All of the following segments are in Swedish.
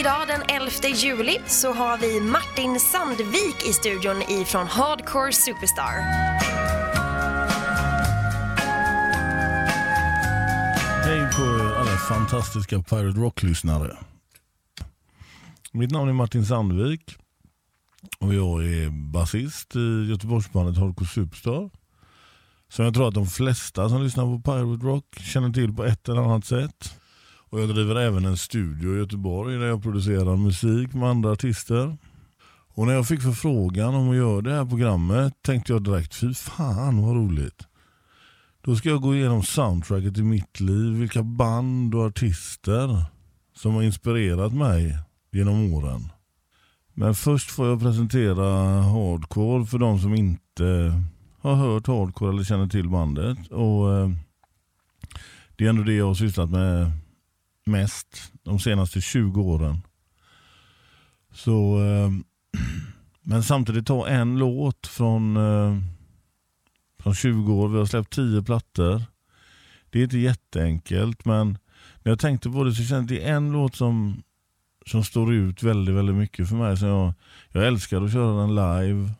Idag den 11 juli så har vi Martin Sandvik i studion ifrån Hardcore Superstar. Hej på er alla fantastiska Pirate Rock-lyssnare. Mitt namn är Martin Sandvik och jag är basist i Göteborgsbandet Hardcore Superstar. Som jag tror att de flesta som lyssnar på Pirate Rock känner till på ett eller annat sätt. Och jag driver även en studio i Göteborg där jag producerar musik med andra artister. Och när jag fick förfrågan om att göra det här programmet tänkte jag direkt, fy fan vad roligt. Då ska jag gå igenom soundtracket i mitt liv, vilka band och artister som har inspirerat mig genom åren. Men först får jag presentera Hardcore för de som inte har hört Hardcore eller känner till bandet. Och eh, Det är ändå det jag har sysslat med mest de senaste 20 åren. Så, eh, men samtidigt ta en låt från, eh, från 20 år. Vi har släppt 10 plattor. Det är inte jätteenkelt men när jag tänkte på det så kände jag det är en låt som, som står ut väldigt, väldigt mycket för mig. Så jag, jag älskar att köra den live.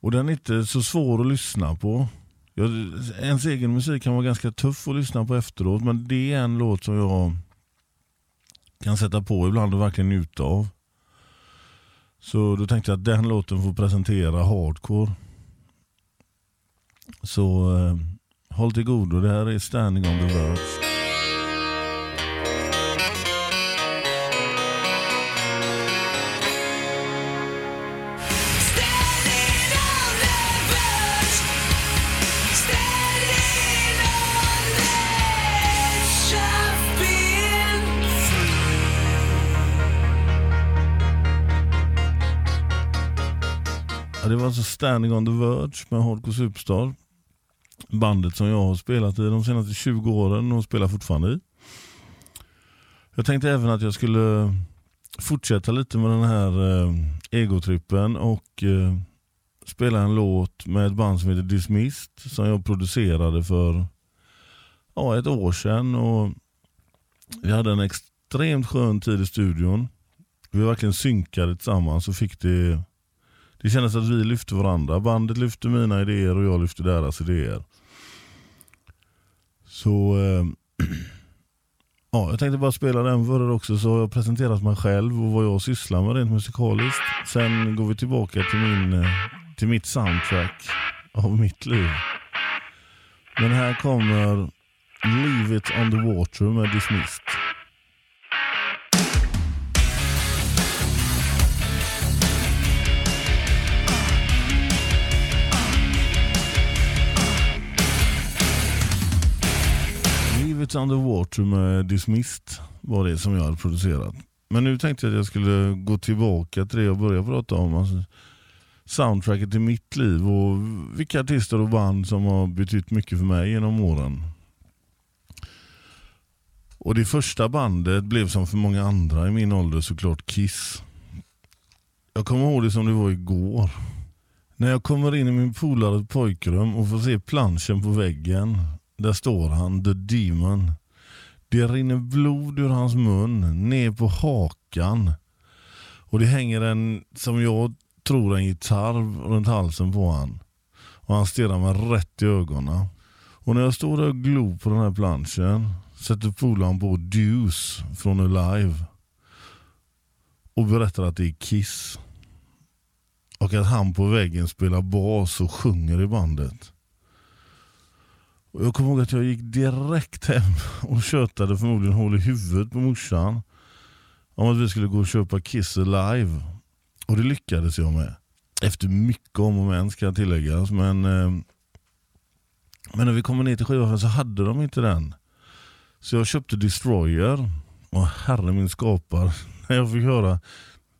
Och den är inte så svår att lyssna på. Jag, ens egen musik kan vara ganska tuff att lyssna på efteråt men det är en låt som jag kan sätta på ibland och verkligen njuta av. Så då tänkte jag att den låten får presentera hardcore. Så eh, håll till godo, det här är Standing on the Verge. Det var alltså Standing on the Verge med Hardcore Superstar. Bandet som jag har spelat i de senaste 20 åren och spelar fortfarande i. Jag tänkte även att jag skulle fortsätta lite med den här eh, egotrippen och eh, spela en låt med ett band som heter Dismissed som jag producerade för ja, ett år sedan. Och vi hade en extremt skön tid i studion. Vi verkligen synkade tillsammans och fick det det kändes att vi lyfte varandra. Bandet lyfte mina idéer och jag lyfte deras idéer. Så eh, ja, jag tänkte bara spela den för er också så har jag presenterat mig själv och vad jag sysslar med rent musikaliskt. Sen går vi tillbaka till, min, eh, till mitt soundtrack av mitt liv. Men här kommer Leave It On The Water med Dismissed. Leave Underwater med Dismissed var det som jag hade producerat. Men nu tänkte jag att jag skulle gå tillbaka till det jag började prata om. Alltså soundtracket i mitt liv och vilka artister och band som har betytt mycket för mig genom åren. Och Det första bandet blev som för många andra i min ålder såklart Kiss. Jag kommer ihåg det som det var igår. När jag kommer in i min polares pojkrum och får se planschen på väggen där står han, the demon. Det rinner blod ur hans mun, ner på hakan. Och det hänger en, som jag tror, en gitarr runt halsen på han. Och han stirrar mig rätt i ögonen. Och när jag står där och glor på den här planschen sätter polaren på Deuce från Alive. Och berättar att det är Kiss. Och att han på väggen spelar bas och sjunger i bandet. Och jag kommer ihåg att jag gick direkt hem och tjötade förmodligen hål i huvudet på morsan. Om att vi skulle gå och köpa Kiss Alive. Och det lyckades jag med. Efter mycket om och men ska tilläggas. Men, eh, men när vi kommer ner till skivaffären så hade de inte den. Så jag köpte Destroyer. Och herre min skapar. När jag fick höra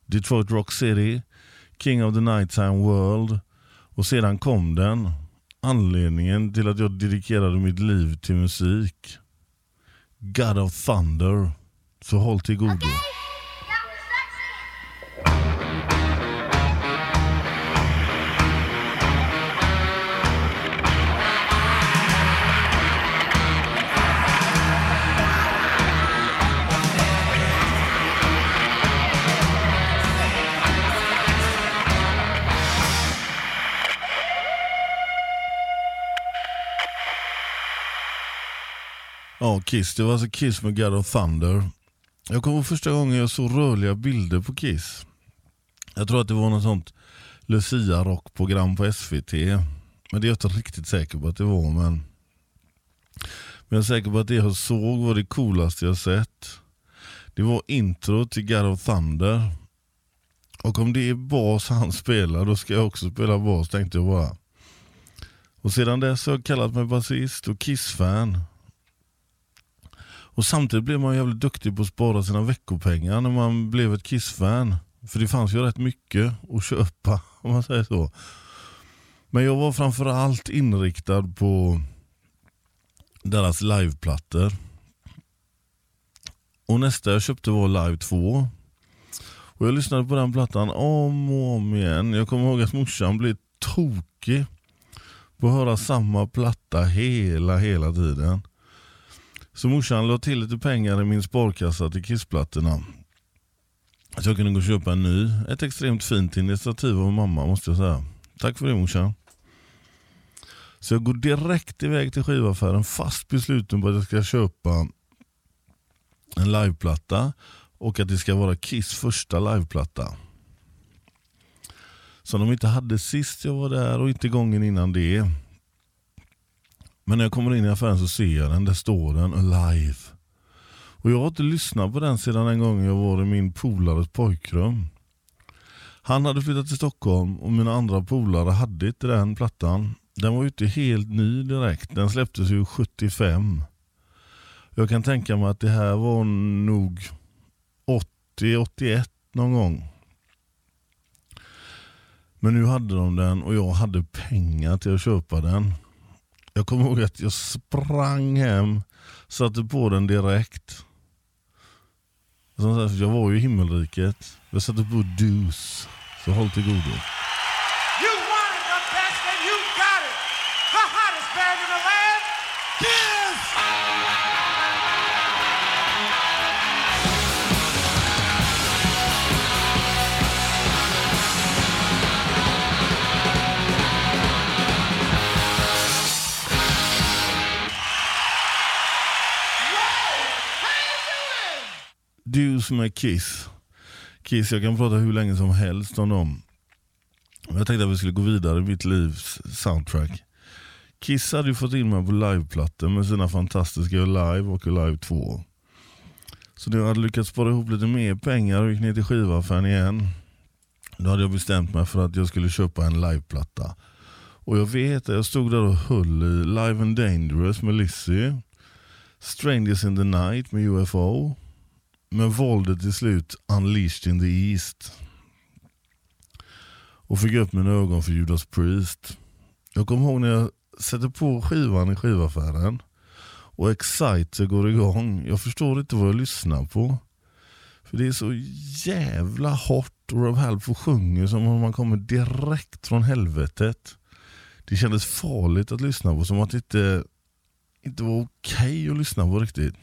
Detroit Rock City, King of the Nighttime World. Och sedan kom den anledningen till att jag dedikerade mitt liv till musik. God of Thunder. Så håll till godo. Okay. Kiss. Det var alltså Kiss med God of Thunder. Jag kommer ihåg första gången jag såg rörliga bilder på Kiss. Jag tror att det var något sånt Lucia-rockprogram på SVT. Men det är jag inte riktigt säker på att det var. Men, men jag är säker på att det jag såg var det coolaste jag sett. Det var intro till God of Thunder. Och om det är bas han spelar, då ska jag också spela bas tänkte jag bara. Och sedan dess har jag kallat mig basist och Kiss-fan. Och samtidigt blev man jävligt duktig på att spara sina veckopengar när man blev ett Kiss-fan. För det fanns ju rätt mycket att köpa om man säger så. Men jag var framförallt inriktad på deras liveplattor. Och nästa jag köpte var Live 2. Och jag lyssnade på den plattan om och om igen. Jag kommer ihåg att morsan blev tokig på att höra samma platta hela, hela tiden. Så morsan la till lite pengar i min sparkassa till kissplattorna. Så jag kunde gå och köpa en ny. Ett extremt fint initiativ av mamma måste jag säga. Tack för det morsan. Så jag går direkt iväg till skivaffären fast besluten på att jag ska köpa en liveplatta och att det ska vara Kiss första liveplatta. Som de inte hade sist jag var där och inte gången innan det. Men när jag kommer in i affären så ser jag den, där står den Alive. Och jag har inte lyssnat på den sedan den gången jag var i min polares pojkrum. Han hade flyttat till Stockholm och mina andra polare hade inte den plattan. Den var ju inte helt ny direkt. Den släpptes ju 75. Jag kan tänka mig att det här var nog 80-81 någon gång. Men nu hade de den och jag hade pengar till att köpa den. Jag kommer ihåg att jag sprang hem, satte på den direkt. Jag var ju i himmelriket. Jag satte på dus. Så håll till godo. Deuce med Kiss. Kiss, jag kan prata hur länge som helst om dem. Jag tänkte att vi skulle gå vidare i mitt livs soundtrack. Kiss hade ju fått in mig på liveplattor med sina fantastiska Live och Live 2. Så när jag hade lyckats spara ihop lite mer pengar och gick ner till skivaffären igen. Då hade jag bestämt mig för att jag skulle köpa en liveplatta. Och jag vet att jag stod där och höll i Live and Dangerous med Lizzy. Strangers in the Night med UFO. Men valde till slut Unleashed in the East. Och fick upp mina ögon för Judas Priest. Jag kommer ihåg när jag sätter på skivan i skivaffären och Exciter går igång. Jag förstår inte vad jag lyssnar på. För det är så jävla hårt och Rob Halford sjunger som om man kommer direkt från helvetet. Det kändes farligt att lyssna på, som att det inte, inte var okej okay att lyssna på riktigt.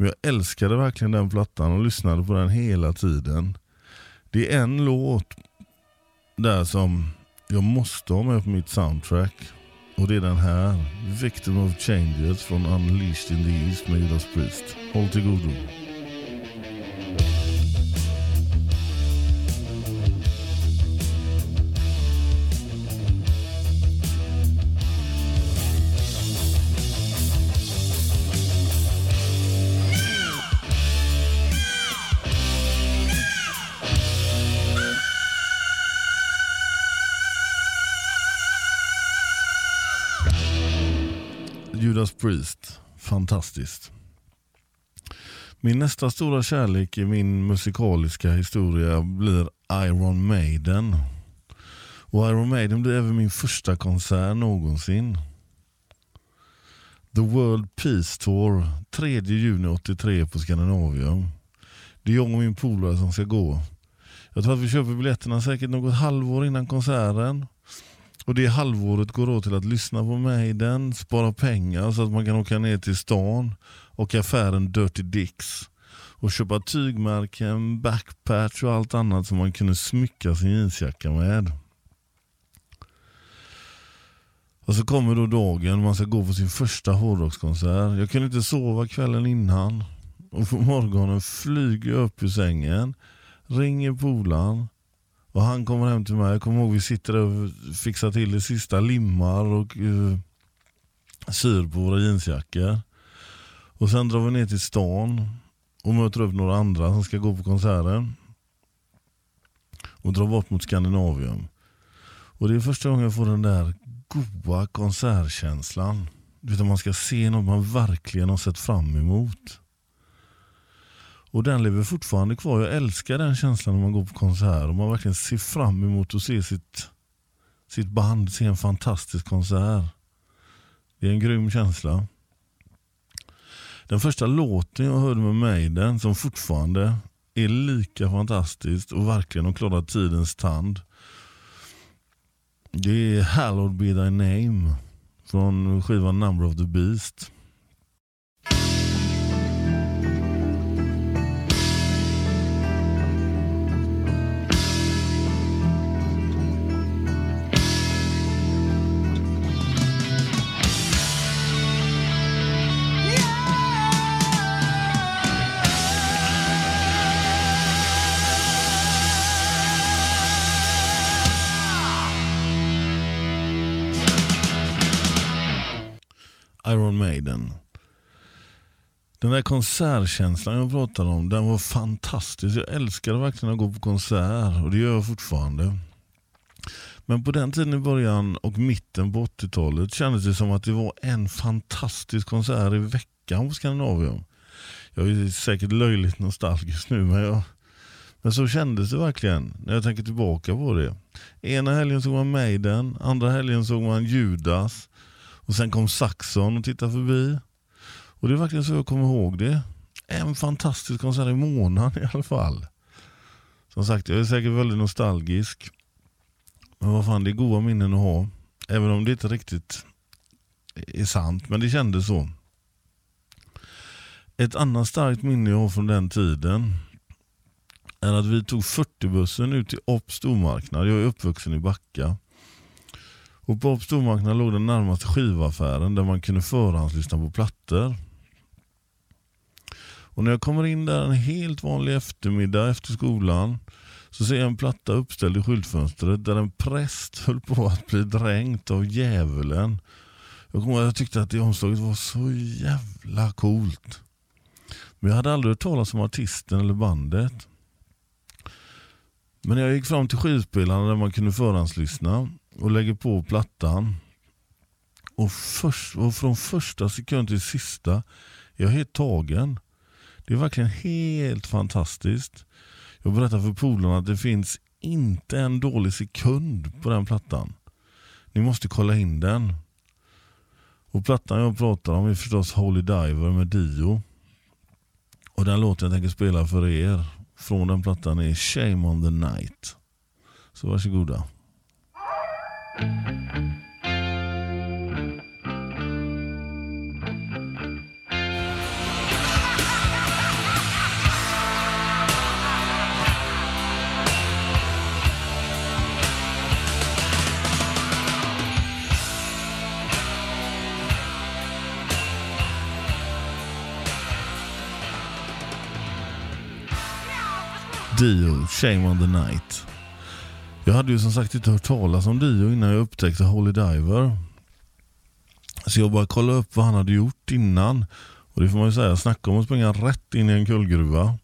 Men jag älskade verkligen den plattan och lyssnade på den hela tiden. Det är en låt där som jag måste ha med på mitt soundtrack. Och det är den här. Victim of Changes från Unleashed in the East med Judas Priest. Håll till godo. Priest, fantastiskt. Min nästa stora kärlek i min musikaliska historia blir Iron Maiden. Och Iron Maiden blir även min första konsert någonsin. The World Peace Tour, 3 juni 83 på Scandinavium. Det är jag och min polare som ska gå. Jag tror att vi köper biljetterna säkert något halvår innan konserten. Och det halvåret går åt till att lyssna på Maiden, spara pengar så att man kan åka ner till stan och affären Dirty Dicks och köpa tygmärken, backpatch och allt annat som man kunde smycka sin jeansjacka med. Och så kommer då dagen man ska gå på sin första hårdrockskonsert. Jag kunde inte sova kvällen innan. Och på morgonen flyger jag upp ur sängen, ringer polaren och han kommer hem till mig. Jag kommer ihåg vi sitter där och fixar till det sista, limmar och uh, syr på våra jeansjackor. Och sen drar vi ner till stan och möter upp några andra som ska gå på konserten. Och drar bort mot Skandinavium. Och det är första gången jag får den där goa konsertkänslan. Du man ska se något man verkligen har sett fram emot. Och den lever fortfarande kvar. Jag älskar den känslan när man går på konsert och man verkligen ser fram emot att se sitt, sitt band, se en fantastisk konsert. Det är en grym känsla. Den första låten jag hörde med Maiden som fortfarande är lika fantastiskt och verkligen har klarat tidens tand. Det är Hallowed be thy name från skivan Number of the Beast. Iron Maiden. Den där konsertkänslan jag pratade om, den var fantastisk. Jag älskade verkligen att gå på konsert och det gör jag fortfarande. Men på den tiden i början och mitten på 80-talet kändes det som att det var en fantastisk konsert i veckan på Skandinavium. Jag är säkert löjligt nostalgisk nu men, jag, men så kändes det verkligen när jag tänker tillbaka på det. Ena helgen såg man Maiden, andra helgen såg man Judas, och sen kom Saxon och tittade förbi. Och det är verkligen så jag kommer ihåg det. En fantastisk konsert i månaden i alla fall. Som sagt, jag är säkert väldigt nostalgisk. Men vad fan, det är goda minnen att ha. Även om det inte riktigt är sant, men det kändes så. Ett annat starkt minne jag har från den tiden är att vi tog 40-bussen ut till Opp stormarknad. Jag är uppvuxen i Backa. Och på stormarknaden låg den närmaste skivaffären där man kunde förhandslyssna på plattor. Och när jag kommer in där en helt vanlig eftermiddag efter skolan så ser jag en platta uppställd i skyltfönstret där en präst höll på att bli dränkt av djävulen. Jag kommer jag tyckte att det omslaget var så jävla coolt. Men jag hade aldrig hört talas om artisten eller bandet. Men när jag gick fram till skivspelaren där man kunde förhandslyssna och lägger på plattan. Och, först, och från första sekund till sista är jag helt tagen. Det är verkligen helt fantastiskt. Jag berättar för polarna att det finns inte en dålig sekund på den plattan. Ni måste kolla in den. Och plattan jag pratar om är förstås Holy Diver med Dio. Och den låten jag tänker spela för er från den plattan är Shame on the Night. Så varsågoda. Dio, Shame on the Night. Jag hade ju som sagt inte hört talas om Dio innan jag upptäckte Holy Diver. Så jag bara kollade upp vad han hade gjort innan. Och det får man ju säga, snacka om att springa rätt in i en kullgruva.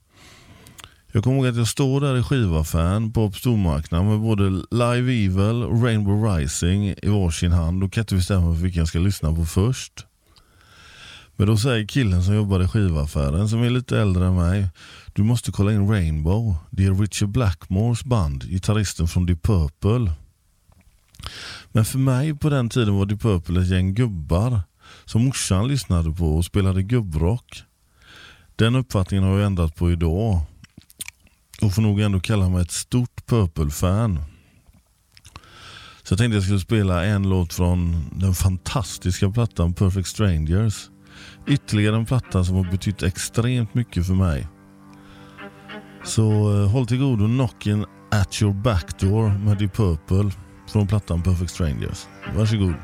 Jag kommer ihåg att jag står där i skivaffären på stormarknaden med både Live Evil och Rainbow Rising i varsin hand och kan inte bestämma vilken jag ska lyssna på först. Men då säger killen som jobbar i skivaffären, som är lite äldre än mig, du måste kolla in Rainbow. Det är Richard Blackmores band, gitarristen från Deep Purple. Men för mig på den tiden var Deep Purple ett gäng gubbar som morsan lyssnade på och spelade gubbrock. Den uppfattningen har jag ändrat på idag och får nog ändå kalla mig ett stort Purple-fan. Så jag tänkte jag skulle spela en låt från den fantastiska plattan Perfect Strangers. Ytterligare en platta som har betytt extremt mycket för mig. Så eh, håll till godo Knockin' at your back door med Deep Purple från plattan Perfect Strangers. Varsågod.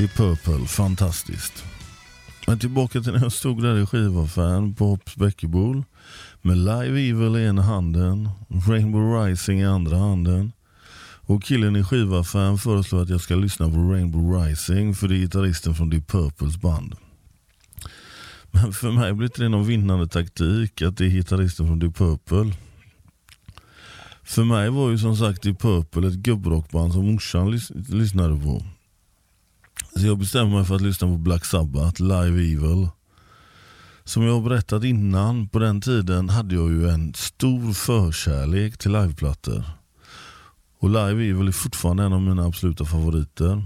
Deep Purple, fantastiskt. Men tillbaka till när jag stod där i skivaffären på Hopps Bäckebol med Live Evil i ena handen, Rainbow Rising i andra handen. Och killen i skivaffären föreslår att jag ska lyssna på Rainbow Rising för det är gitarristen från Deep Purples band. Men för mig blir det någon vinnande taktik att det är gitarristen från Deep Purple. För mig var ju som sagt Deep Purple ett gubbrockband som morsan lys lyssnade på. Så jag bestämde mig för att lyssna på Black Sabbath, Live Evil. Som jag har berättat innan, på den tiden hade jag ju en stor förkärlek till liveplattor. Och Live Evil är fortfarande en av mina absoluta favoriter.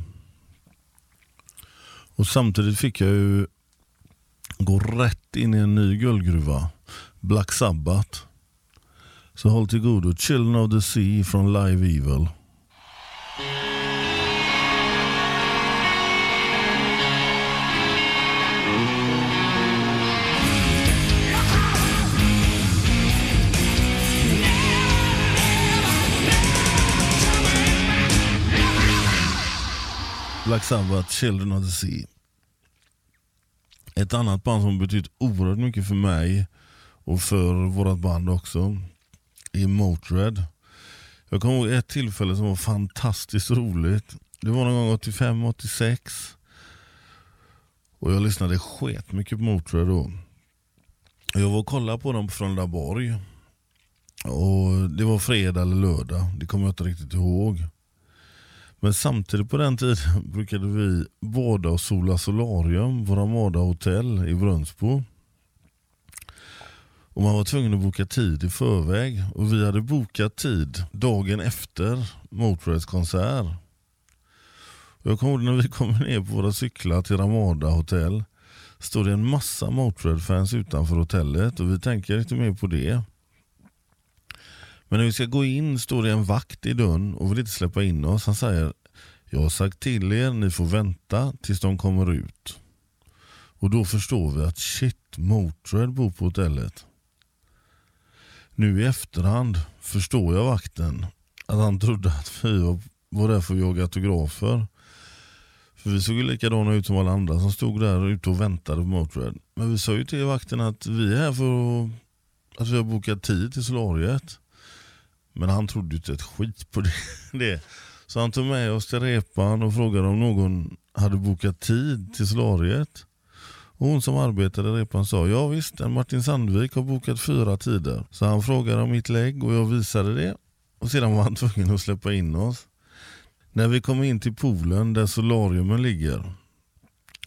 Och samtidigt fick jag ju gå rätt in i en ny guldgruva. Black Sabbath. Så håll till godo. Children of the Sea från Live Evil. Black Sabbath, Children of the Sea. Ett annat band som betytt oerhört mycket för mig och för vårt band också är Motörhead. Jag kommer ihåg ett tillfälle som var fantastiskt roligt. Det var någon gång 85-86. Och jag lyssnade sket mycket på Motörhead då. Jag var och kollade på dem på Frölundaborg. Och det var fredag eller lördag, det kommer jag inte riktigt ihåg. Men samtidigt på den tiden brukade vi bada och sola solarium, våra Ramada hotell i Brunnsbo. Och man var tvungen att boka tid i förväg. Och vi hade bokat tid dagen efter Motörheads konsert. Jag kommer ihåg när vi kom ner på våra cyklar till Ramada hotell. Står det en massa Motörhead-fans utanför hotellet och vi tänker inte mer på det. Men när vi ska gå in står det en vakt i dörren och vill inte släppa in oss. Han säger Jag har sagt till er, ni får vänta tills de kommer ut. Och då förstår vi att shit, Motörhead bor på hotellet. Nu i efterhand förstår jag vakten. Att han trodde att vi var, där för att jaga autografer. För vi såg ju likadana ut som alla andra som stod där ute och väntade på Motörhead. Men vi sa ju till vakten att vi är här för att, att vi har bokat tid till solariet. Men han trodde ju inte ett skit på det. Så han tog med oss till repan och frågade om någon hade bokat tid till solariet. Och hon som arbetade i repan sa, ja visst, en Martin Sandvik har bokat fyra tider. Så han frågade om mitt lägg och jag visade det. Och sedan var han tvungen att släppa in oss. När vi kom in till poolen där solariumen ligger,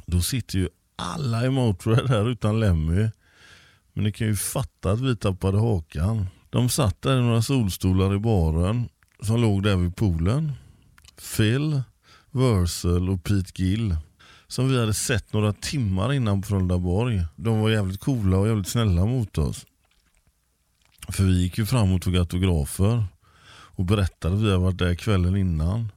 då sitter ju alla i Motörhead här utan Lemmy. Men ni kan ju fatta att vi tappade hakan. De satt där i några solstolar i baren som låg där vid poolen. Phil, Wurzel och Pete Gill. Som vi hade sett några timmar innan på Frölundaborg. De var jävligt coola och jävligt snälla mot oss. För vi gick ju fram och tog autografer. Och berättade att vi hade varit där kvällen innan.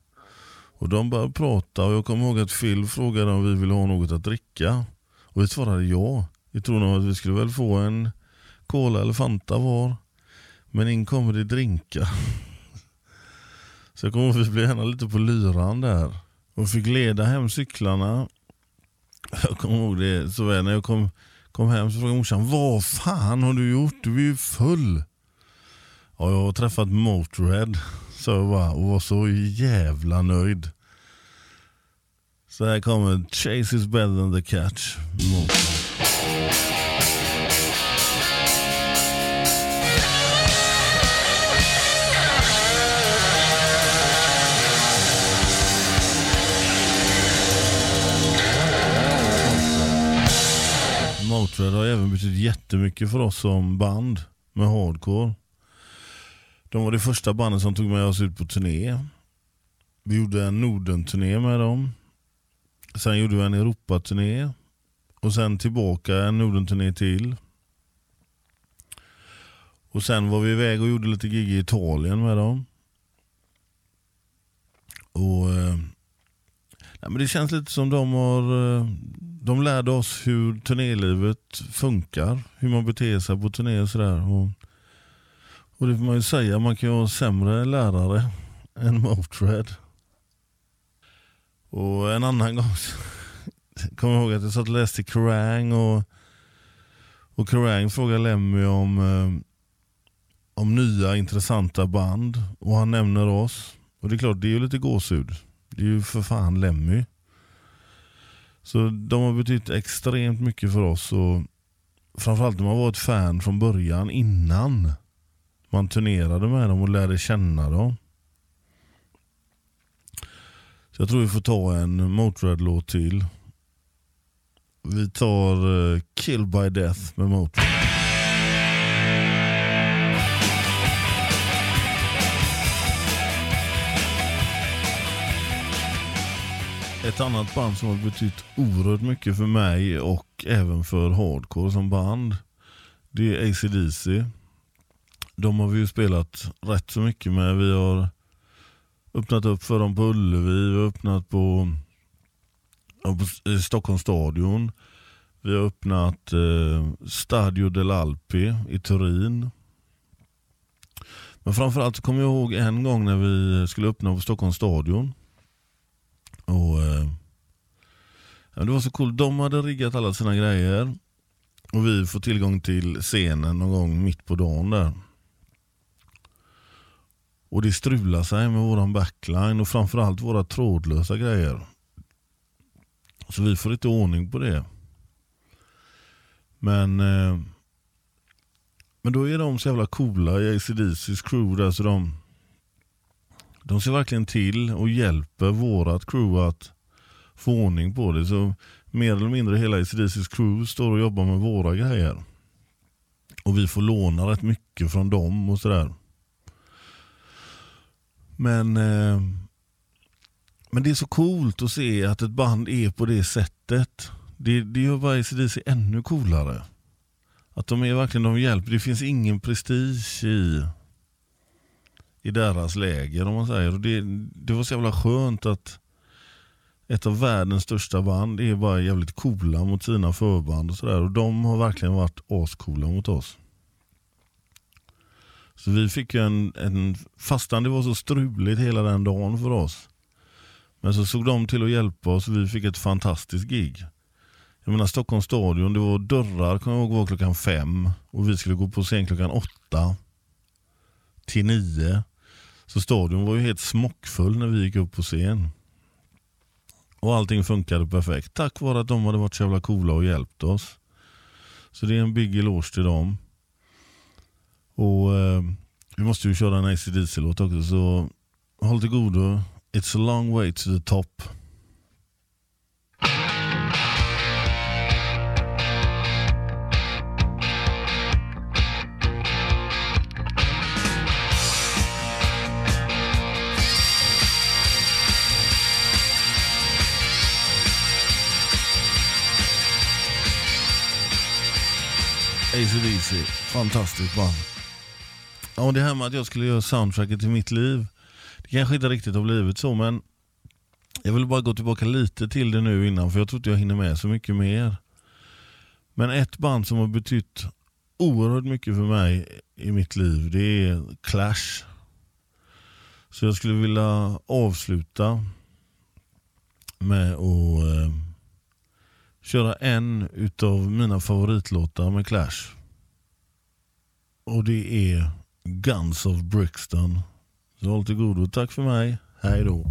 Och de började prata och jag kommer ihåg att Phil frågade om vi ville ha något att dricka. Och vi svarade ja. Vi trodde att vi skulle väl få en Cola eller Fanta var. Men in kommer det drinkar. Så jag kommer ihåg att vi blev gärna lite på lyran där. Och fick leda hem cyklarna. Jag kommer ihåg det så väl när jag kom, kom hem så frågade morsan Vad fan har du gjort? Du är ju full. Ja, jag har träffat Motörhead. Så jag bara och var så jävla nöjd. Så här kommer Chase is better than the catch. Motörhead. Motörhead har även betytt jättemycket för oss som band med hardcore. De var det första bandet som tog med oss ut på turné. Vi gjorde en Norden-turné med dem. Sen gjorde vi en Europaturné. Och sen tillbaka en Norden-turné till. Och sen var vi iväg och gjorde lite gig i Italien med dem. Och eh, nej, men Det känns lite som de har eh, de lärde oss hur turnélivet funkar. Hur man beter sig på turné och sådär. Och, och det får man ju säga, man kan ju ha sämre lärare än Motörhead. Och en annan gång kommer jag ihåg att jag satt och läste Kerrang och, och Kerrang frågade Lemmy om, eh, om nya intressanta band och han nämner oss. Och det är klart, det är ju lite gåshud. Det är ju för fan Lemmy. Så de har betytt extremt mycket för oss och framförallt när man var ett fan från början innan man turnerade med dem och lärde känna dem. Så jag tror vi får ta en Motörhead-låt till. Vi tar uh, Kill by Death med Motörhead. Ett annat band som har betytt oerhört mycket för mig och även för hardcore som band. Det är ACDC. De har vi ju spelat rätt så mycket med. Vi har öppnat upp för dem på Ullevi, vi har öppnat på, på Stockholms stadion. Vi har öppnat eh, Stadio dell'Alpi i Turin. Men framförallt kommer jag ihåg en gång när vi skulle öppna på Stockholms stadion. Och eh, Det var så coolt. De hade riggat alla sina grejer. Och vi får tillgång till scenen någon gång mitt på dagen där. Och det strular sig med våran backline och framförallt våra trådlösa grejer. Så vi får inte ordning på det. Men eh, men då är de så jävla coola i ACDC's crew där så de de ser verkligen till och hjälper vårat crew att få ordning på det. Så mer eller mindre hela ACDC's crew står och jobbar med våra grejer. Och vi får låna rätt mycket från dem och sådär. Men, eh, men det är så coolt att se att ett band är på det sättet. Det, det gör bara ACDC ännu coolare. Att de är verkligen, de hjälper. Det finns ingen prestige i i deras läger om man säger. Och det, det var så jävla skönt att ett av världens största band är bara jävligt coola mot sina förband och sådär. Och de har verkligen varit ascoola mot oss. Så vi fick ju en, en, fastan det var så struligt hela den dagen för oss. Men så såg de till att hjälpa oss och vi fick ett fantastiskt gig. Jag menar Stockholms stadion, det var dörrar kommer jag ihåg var klockan fem och vi skulle gå på scen klockan åtta till nio. Så stadion var ju helt smockfull när vi gick upp på scen. Och allting funkade perfekt tack vare att de hade varit så jävla coola och hjälpt oss. Så det är en big eloge till dem. Och eh, vi måste ju köra en ACDC-låt också så håll till godo. It's a long way to the top. ACDC, fantastiskt band. Ja, det här med att jag skulle göra soundtracket till mitt liv. Det kanske inte riktigt har blivit så men jag vill bara gå tillbaka lite till det nu innan för jag tror inte jag hinner med så mycket mer. Men ett band som har betytt oerhört mycket för mig i mitt liv det är Clash. Så jag skulle vilja avsluta med att eh, köra en utav mina favoritlåtar med Clash. Och det är Guns of Brixton. Så håll till godo. Tack för mig. Hej då.